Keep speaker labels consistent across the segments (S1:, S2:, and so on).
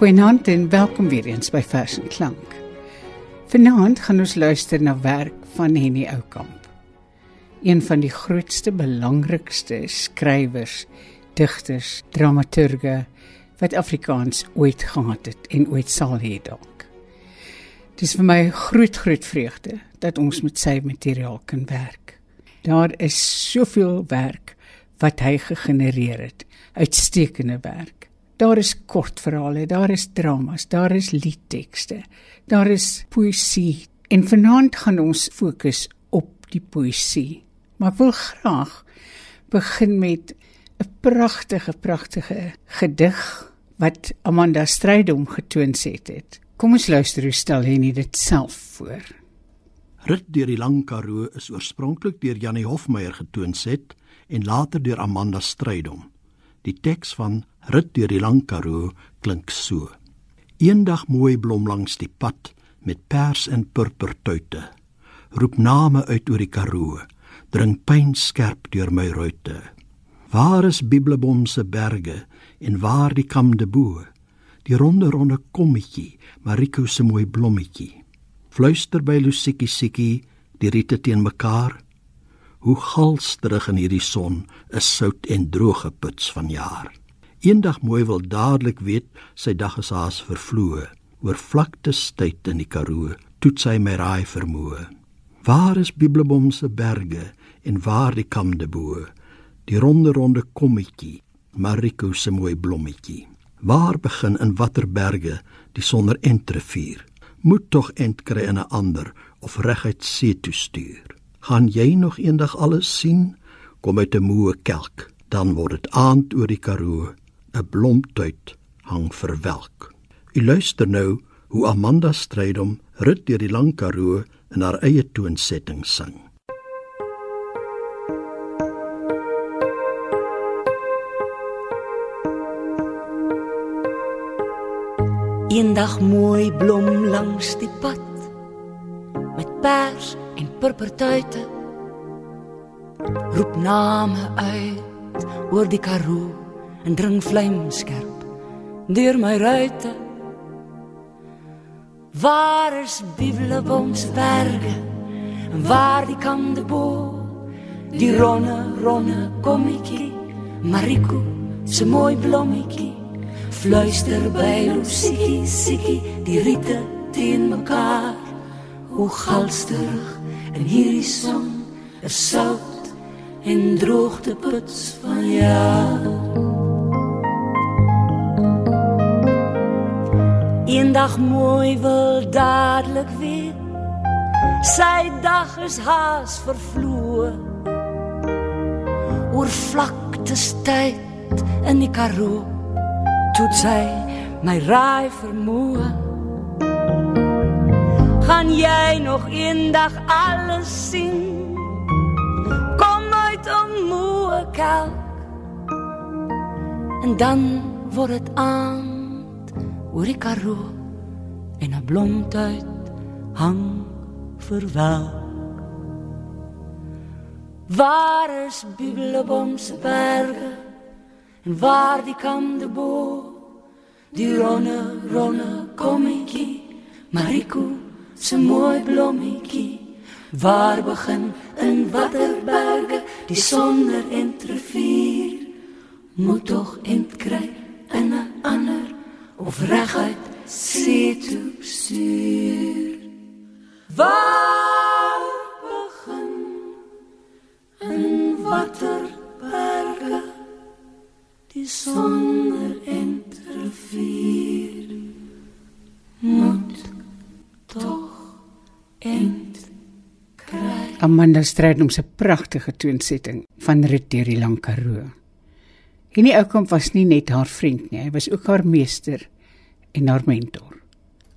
S1: Goeienaand en welkom weer eens by Vers en Klank. Vanaand gaan ons luister na werk van Henny Oukamp. Een van die grootste, belangrikste skrywers, digters, dramaturge wat Afrikaans ooit gehad het en ooit sal hê dalk. Dit is vir my groot groot vreugde dat ons met sy materiaal kan werk. Daar is soveel werk wat hy gegenereer het, uitstekende werk. Daar is kortverhale, daar is dramas, daar is liedtekste, daar is poësie. En vanaand gaan ons fokus op die poësie. Maar ek wil graag begin met 'n pragtige pragtige gedig wat Amanda Strydom getoon het. Kom ons luister hoe stel Henny dit self voor.
S2: Rit deur die Lang Karoo is oorspronklik deur Janie Hofmeyer getoon het en later deur Amanda Strydom. Die teks van Rit deur die Lang Karoo klink so: Eendag mooi blom langs die pad met pers en purpertuite. Roep name uit oor die Karoo, dring pyn skerp deur my ruite. Waar is Bibelbom se berge en waar die kamde bo? Die ronde ronde kommetjie, Mariko se mooi blommetjie. Fluister by Lusiekie Siekie, die riete teen mekaar hoe galsterig in hierdie son is sout en droë puts van jaar. Eendag mooi wil dadelik weet sy dag is haas vervloë oor vlakte tyd in die Karoo toet sy my raai vermoë. Waar is Bibelbom se berge en waar die kamde bo? Die ronde ronde kommetjie, Mariko se mooi blommetjie. Waar begin in watter berge die sonder entrevier? Moet tog ent kry in 'n ander of reguit see toe stuur gaan jy nog eendag alles sien kom uit 'n moe kelk dan word dit aand oor die karoo 'n blomtuit hang verwelk. U luister nou hoe amanda strydom rit deur die lang karoo in haar eie toonsetting sing.
S3: Eendag mooi blom langs die pad met pers en purpertuite. Roep name uit oor die karoo en dring vlamskerp deur my ruite. Waar is bibelboms berge en waar die kamde bo? Die ronne ronne kommetjie mariko se mooi blommetjie fluister by Lusie Siki die riete teen mekaar. Hoe galsterig en hierdie son is sout en droogte puts van jou. Eendag mooi wil dadelik weer. Sy dag is haas vervloë oor vlakte tyd in die karoo toe sy my raai vermoë gaan jy nog eendag alles sien kom uit om moe kalk en dan word dit aand oor die karoo en 'n blomtuit hang verwelk waar is bibelboms berge en waar die kamde bo die ronne ronne kommetjie mariko se mooi blommetjie. Waar begin in watter berge die sonder entrevier moet tog int kry in 'n ander of reguit see toe stuur. Waar begin in watter berge die sonder entrevier moet tog
S1: Amanda Strydom se pragtige toonsetting van Rit deur die Lang Hierdie oukom was nie net haar vriend nie, hy was ook haar meester en haar mentor.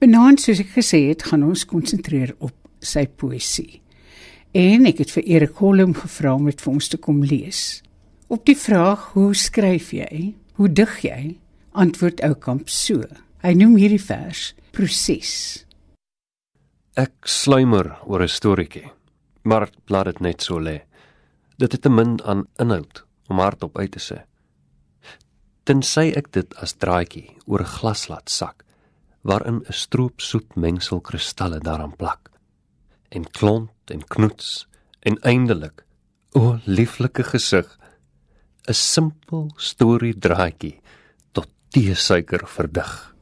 S1: Vanaand soos ek gesê het, gaan ons konsentreer op sy poësie. En ek het vir Erik Holm gevra om dit vir ons te kom lees. Op die vraag hoe skryf jy? Hoe dig jy? Antwoord oukamp so. Hy noem hierdie vers proses.
S4: Ek sluimer oor 'n storieetjie maar laat dit net so lê. Dit het te min aan inhoud om hardop uit te sê. Tensy ek dit as draadjie oor glas laat sak waarin 'n stroop soet mengsel kristalle daaraan plak en klont en knoets en eindelik o lieflike gesig 'n simpel storie draadjie tot teesuiker verdig.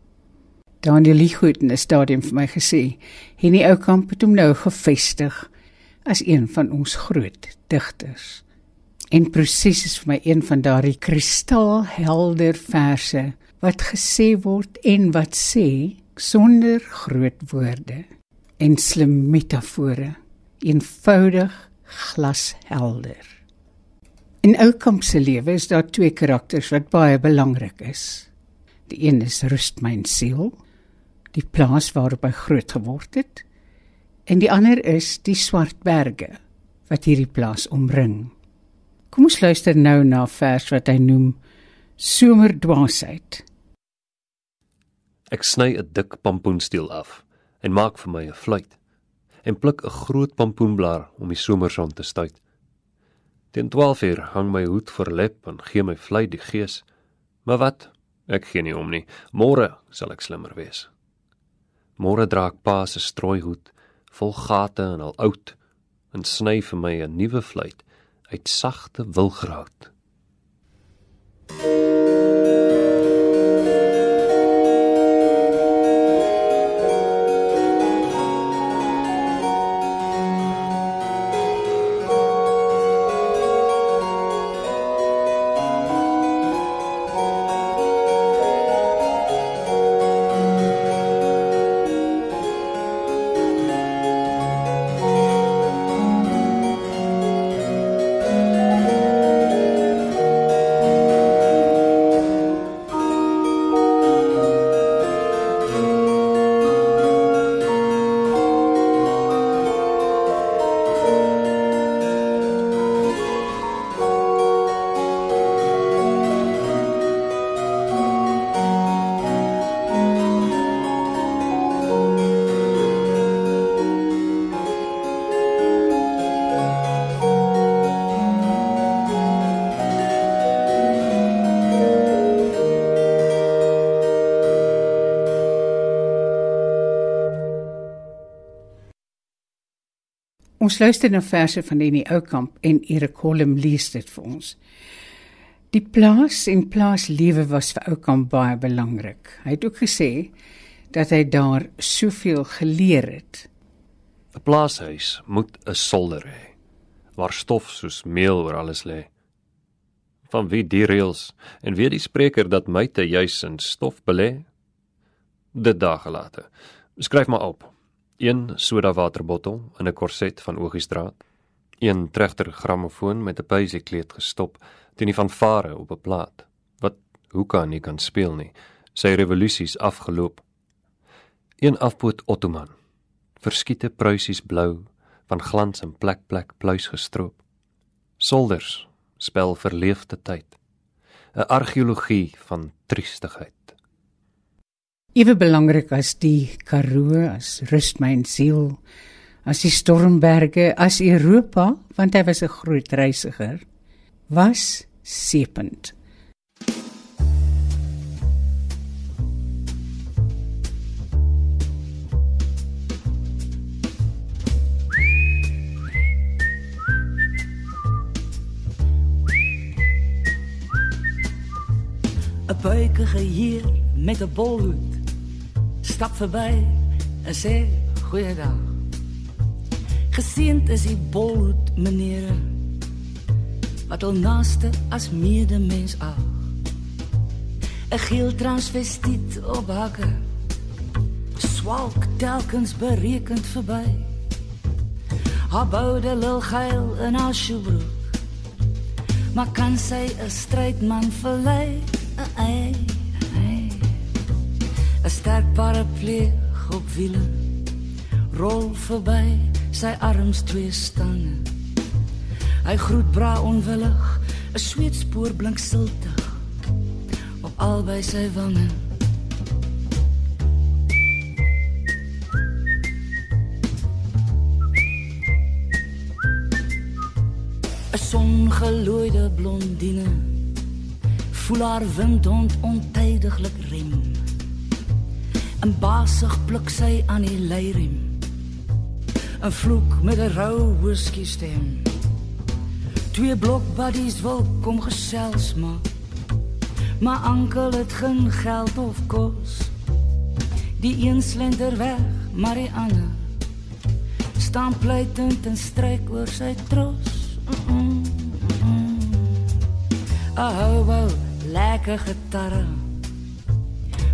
S1: Daniel Ligoed in 'n stadium vir my gesê Henny Oukamp het hom nou gevestig as een van ons groot digters en proses is vir my een van daardie kristalhelder verse wat gesê word en wat sê sonder groot woorde en slim metafore eenvoudig glashelder. In Oukamp se lewe is daar twee karakters wat baie belangrik is. Die een is rust my siel die plaas waarop hy groot geword het en die ander is die swart berge wat hierdie plaas omring Kom ons luister nou na vers wat hy noem Somerdwaasheid.
S4: Ek sny 'n dik pampoenstiel af en maak vir my 'n fluit en pluk 'n groot pampoenblaar om die somerson te stuit. Teen 12 uur hang my hoed voor lep en gee my fluit die gees. Maar wat? Ek gee nie om nie. Môre sal ek slimmer wees. Môre dra ek pa se strooihoed vol gate en al oud en sny vir my 'n nuwe fluit uit sagte wilgrout.
S1: Ons luister na verse van Henny Oukamp en Erik Holm lees dit vir ons. Die plaas en plaaslewe was vir Oukamp baie belangrik. Hy het ook gesê dat hy daar soveel geleer het.
S4: 'n Plaashuis moet 'n solder hê waar stof soos meel oor alles lê. Van wie die reëls en wie die spreker dat myte juis in stof belê? Dit dae later. Skryf maar op een soda waterbottel in 'n korset van ogiestraat, een trechter grammofoon met 'n paisekleed gestop teen die fanfare op 'n plaat wat hoeka nie kan speel nie, sy revolusies afgeloop. Een afpoot ottoman, verskiete pruisies blou van glans en plek plek pluis gestroop. Solders spel verleefde tyd. 'n Argeologie van triestigheid.
S1: Ewe belangrik as die Karoo, as rust my siel, as die stormberge, as Europa, want hy was 'n groot reisiger, was sepend.
S3: 'n buikige heer met 'n bolhoed stap verby en sê goeiedag. Geseend is die bolhoed meneer wat al naaste as medemens ag. 'n Geel transvestiet op hakke. Swalk telkens berekend verby. Haar boude lil geil in haar skoebroek. Maar kan sy 'n strydman verlei? Ai. 'n sterk paraplu op wiele. Rol verby sy arms twee stange. Hy groet bra onwillig 'n sweetspoor blink siltig op albei sy wange. 'n songelooide blondine Voel haar windhond ontydiglik rem. En basig pluk sy aan die leiriem. 'n Vloek met 'n rou whisky stem. Twee blokbuddies wil kom gesels maak. Maar ankel het geen geld of kos. Die een slender weg, maar die ander staan pleitend en stryk oor sy tros. Mm -mm, mm. Ahou, wou, lekker gitarre.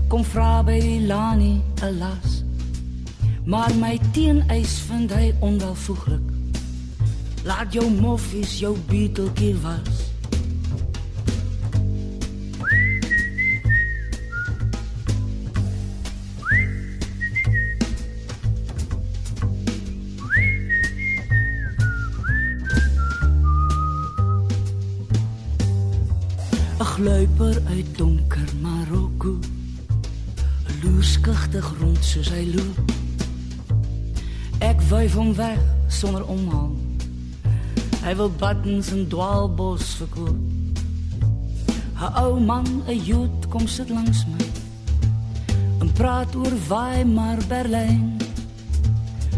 S3: Kom vra by Lani 'n las. Maar my teeneis vind hy onwelvoeglik. Laat jou moffies jou beeteltjie was. 'n Gluiper uit donker Marokko. 'n Loerskigtig rond soos hy loop. Ek wyf hom weg sonder omhaal. Hy wil buttons en dwaalbos verkoop. 'n Ou man, 'n Jood kom sit langs my. En praat oor Weimar, Berlyn.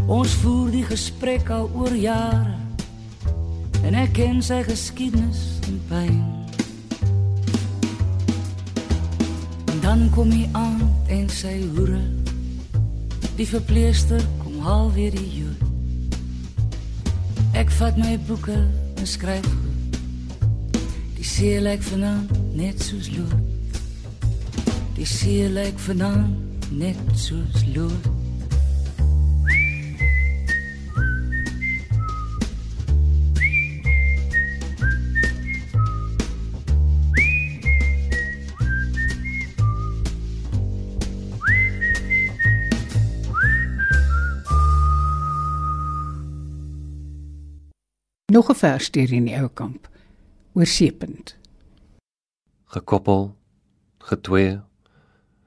S3: Ons voer die gesprek al oor jare. En ek ken sy geskiedenis en pyn. En dan kom hy aan en sy hoere. Die verpleester kom haal weer die jood. Ek vat my boeke en skryf goed. Die see lyk vanaand net soos lood. Die see lyk vanaand net soos lood.
S1: 'n vers deur in die ou kamp oor seepunt.
S4: gekoppel, getwee,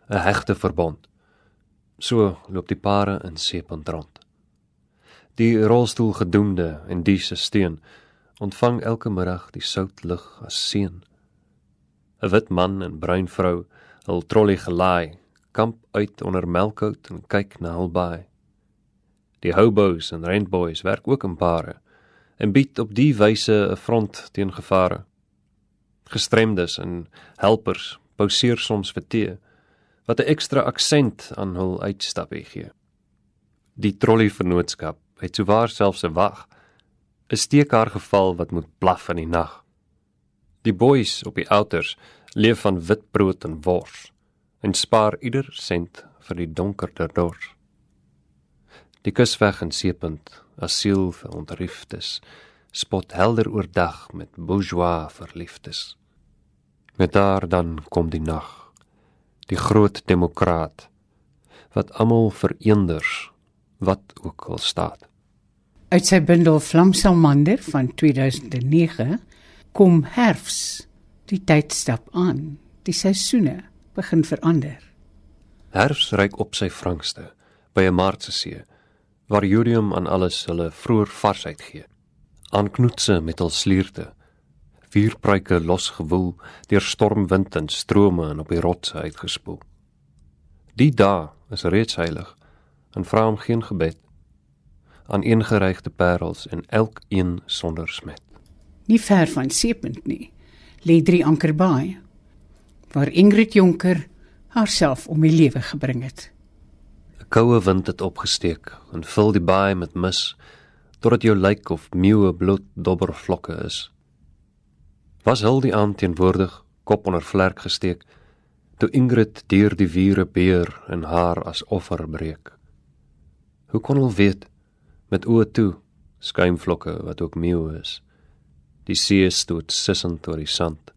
S4: 'n hegte verbond. So loop die pare in seepunt rond. Die rolstoelgedoemde en die se steun ontvang elke middag die sout lug as seën. 'n Wit man en bruin vrou, hul trolly gelaai, kamp uit onder melkhout en kyk na hul baai. Die hobos en rentboys werk ook in pare en bied op die wyse 'n front teen gevare. Gestremdes en helpers pauseer soms vir tee wat 'n ekstra aksent aan hul uitstappie gee. Die trolley vennootskap het souwaar selfs 'n wag, 'n steekhaar geval wat moet blaf in die nag. Die boeis op die outers leef van witbrood en wors en spaar ieder sent vir die donkerder dors. Die kusweg en seepunt, asiel vir ontrieftes, spot helder oordag met bourgeois verliefdes. Met daar dan kom die nag, die groot demokraat wat almal vereenders wat ook al staat.
S1: Uit sy bundel Vlamsalmander van 2009 kom herfs, die tyd stap aan, die seisoene begin verander.
S4: Herfs ryk op sy frankste by 'n maartse see waar jodium aan alles hulle vroeër varsheid gee. Aan knoetse met hul slierte. Vuurpruike losgewoel deur stormwind en strome en op die rotse uitgespoel. Die dae is reeds heilig en vra hom geen gebed aan ingeregte parels en elkeen sonder smet.
S1: Nie ver van Seepunt nie, lê drie ankerbaai waar Ingrid Jonker haarself om die lewe gebring het.
S4: 'n Koue wind het opgesteek en vul die baai met mis totdat jou lyk of meeue bloed dobbervlokke is. Was hul die aand teenwoordig, kop onder vlerk gesteek, toe Ingrid deur die vure beer en haar as offer breek. Hoe kon hulle weet met oë toe, skuimvlokke wat ook meeue is. Die see stoot sissend oor die sand.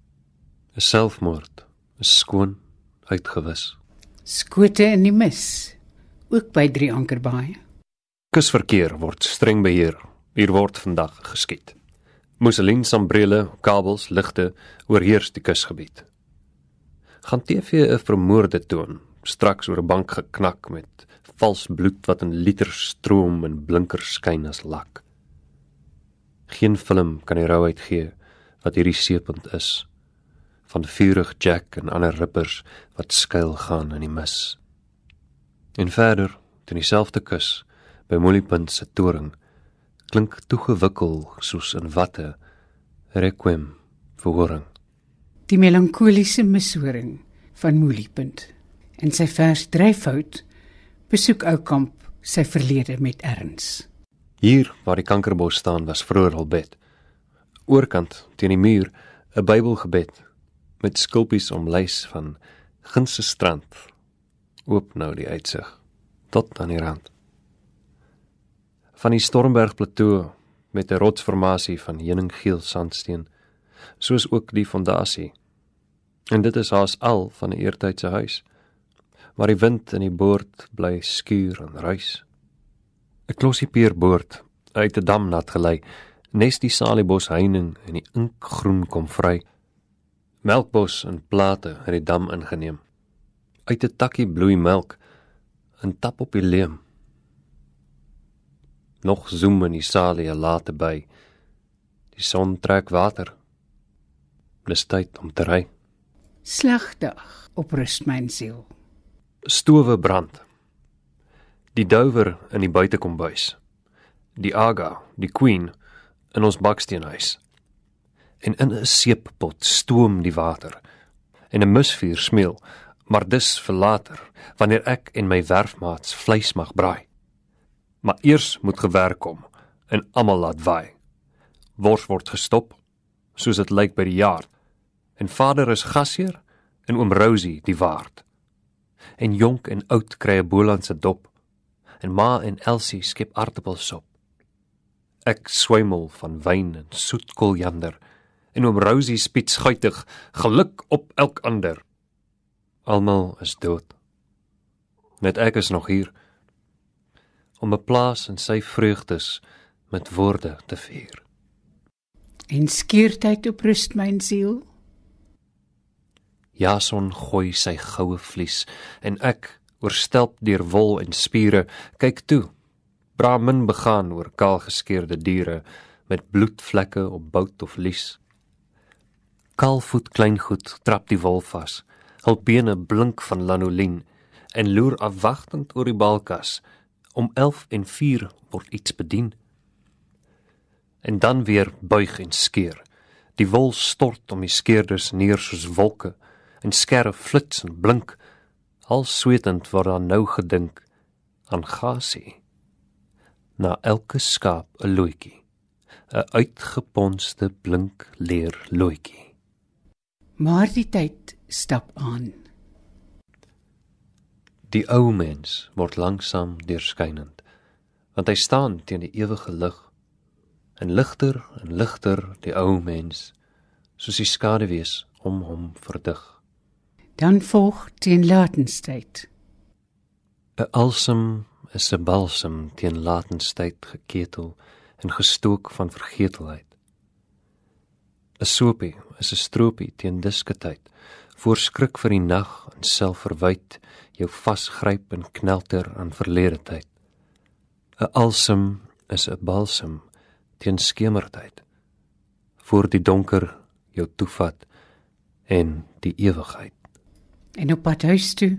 S4: 'n Selfmoord, is skoon uitgewis.
S1: Skote in die mis, ook by drie ankerbaai.
S4: Kusverkeer word streng beheer. Hier word vandag geskiet. Musselin sambrele, kabels, ligte oorheers die kusgebied. Gaan TV 'n vermoorde toon, straks oor 'n bank geknak met vals bloed wat in liters stroom en blinkers skyn as lak. Geen film kan die rouheid gee wat hierdie seepunt is van vurig Jack en ander rippers wat skuil gaan in die mis. En verder, teen dieselfde kus, by Mollypunt se toring, klink toegewikkel soos in watte requiem verhoring.
S1: Die melankoliese mishoring van Mollypunt en sy vers dryfhout besoek Oukamp sy verlede met erns.
S4: Hier waar die kankerbos staan was vroeër al bed. Oorkant teen die muur 'n Bybelgebed met skulpies omlys van ginse strand. Oop nou die uitsig tot aan die rand. Van die Stormberg plateau met 'n rotsformasie van heuninggeel sandsteen, soos ook die fondasie. En dit is haas al van 'n eertydse huis waar die wind in die boord bly skuur en ruis. 'n Klossie peerboord uit 'n dam nat gelei, nes die saliebos heining in die inkgroen kom vry. Melkbos en plate het die dam ingeneem. Uit 'n takkie bloei melk en tap op die leem. Nog zoem in die salie late by. Die son trek water. Dis tyd om te ry.
S1: Slagdag op rus my siel
S4: stowe brand. Die douwer in die buitekombuis. Die aga, die queen in ons baksteenhuis. En in 'n seeppot stoom die water. En 'n musvuur smeel, maar dis vir later, wanneer ek en my werfmaats vleis mag braai. Maar eers moet gewerk kom en almal laat waai. Wors word gestop, soos dit lyk by die jaar. En vader is gasheer en oom Rosie die waard en jonk en oud kry 'n bolandse dop en ma en Elsie skep aartappelsop. Ek swemel van wyn en soet koljander en oom Rosie spiets guitig geluk op elk ander. Almal is dood. Net ek is nog hier om 'n plaas in sy vreugdes met woorde te vier.
S1: En skiertyd op rust my siel.
S4: Jason gooi sy goue vlies en ek, oorstelp deur wol en spiere, kyk toe. Brahmin begaan oor kaal geskeurde diere met bloedvlekke op bout of lies. Kalfvoet kleingoed trap die wol vas. Hul bene blink van lanolien en loer afwagtend oor die balkas. Om 11 en 4 word iets bedien. En dan weer buig en skeer. Die wol stort om die skeerders neer soos wolke en skerre flits en blink al swetend word daar nou gedink aan gasie na elke skaap 'n loetjie 'n uitgeponste blink leer loetjie
S1: maar die tyd stap aan
S4: die ou mens word langsam deurskynend want hy staan teen die ewige lig en ligter en ligter die ou mens soos die skaduwees om hom verdig
S1: Dan volg teen latenstyd.
S4: 'n Alsem is 'n balsem teen latenstyd geketel en gestook van vergetelheid. 'n Sopie is 'n stroopie teen disketyd, voorskrik vir die nag en selfverwyd jou vasgryp en knelter aan verlede tyd. 'n Alsem is 'n balsem teen skemerdheid, voor die donker jou toevat en die ewigheid
S1: en op pad huis toe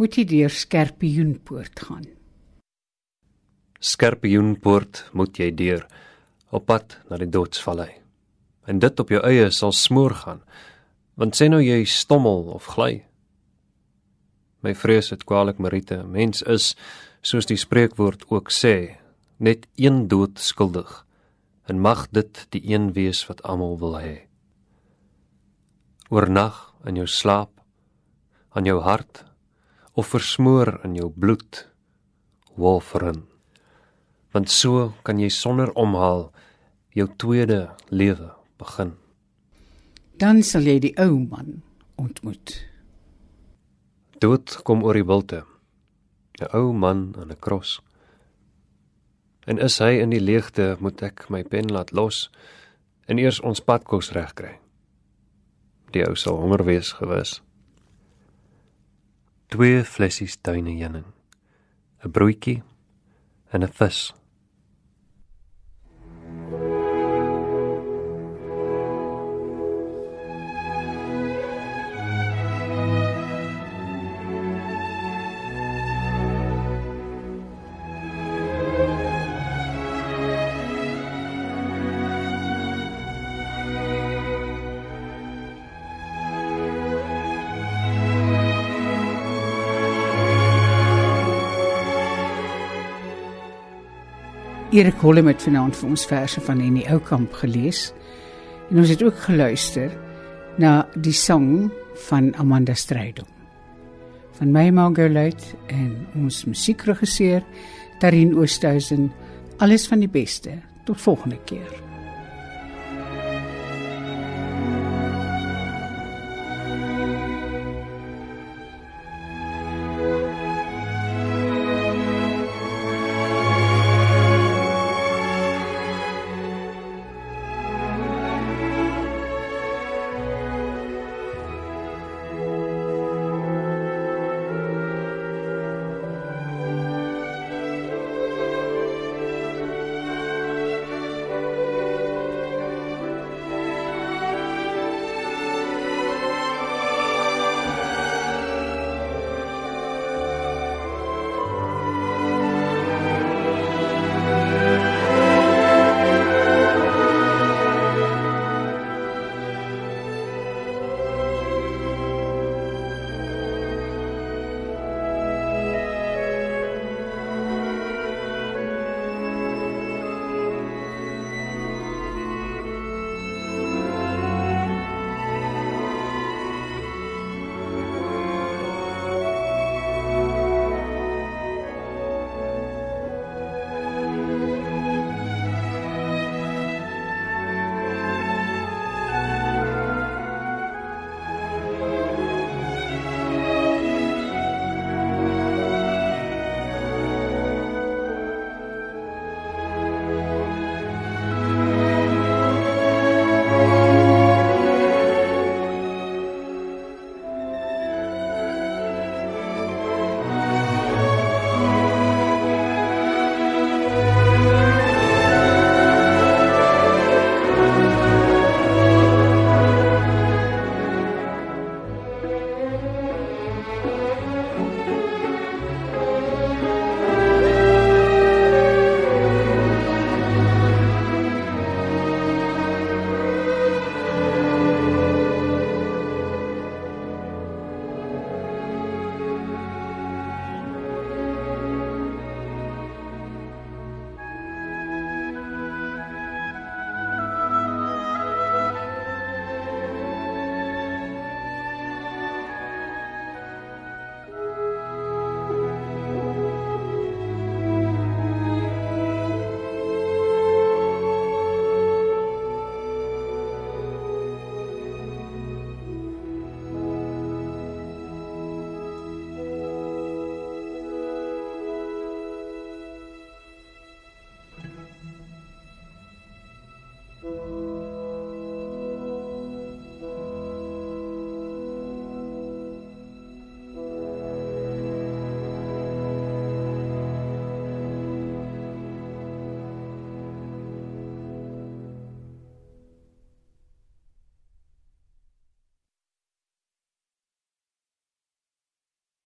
S1: moet jy deur Skerpioenpoort gaan.
S4: Skerpioenpoort moet jy deur op pad na die doodsvallei. En dit op jou eie sal smoor gaan. Want sê nou jy stommel of gly. My vrees het kwaliek Marite, mens is soos die spreekwoord ook sê, net een dood skuldig. En mag dit die een wees wat almal wil hê. Oornag in jou slaap aan jou hart of versmoor in jou bloed wolferen want so kan jy sonder omhaal jou tweede lewe begin
S1: dan sal jy die ou man ontmoet.
S4: Dood kom oor die wilte. 'n ou man aan 'n kros. En is hy in die leegte moet ek my pen laat los en eers ons padkos regkry. Die ou sal honger wees gewis. Twee flessies tuine heuning, 'n broodjie en 'n vis.
S1: Erik Hollem het vanaand vir ons verse van Henny Oukamp gelees. En ons het ook geluister na die sang van Amanda Strydom. Van my Margolite en ons musiekregisseur Tarin Oosthuizen. Alles van die beste. Tot volgende keer.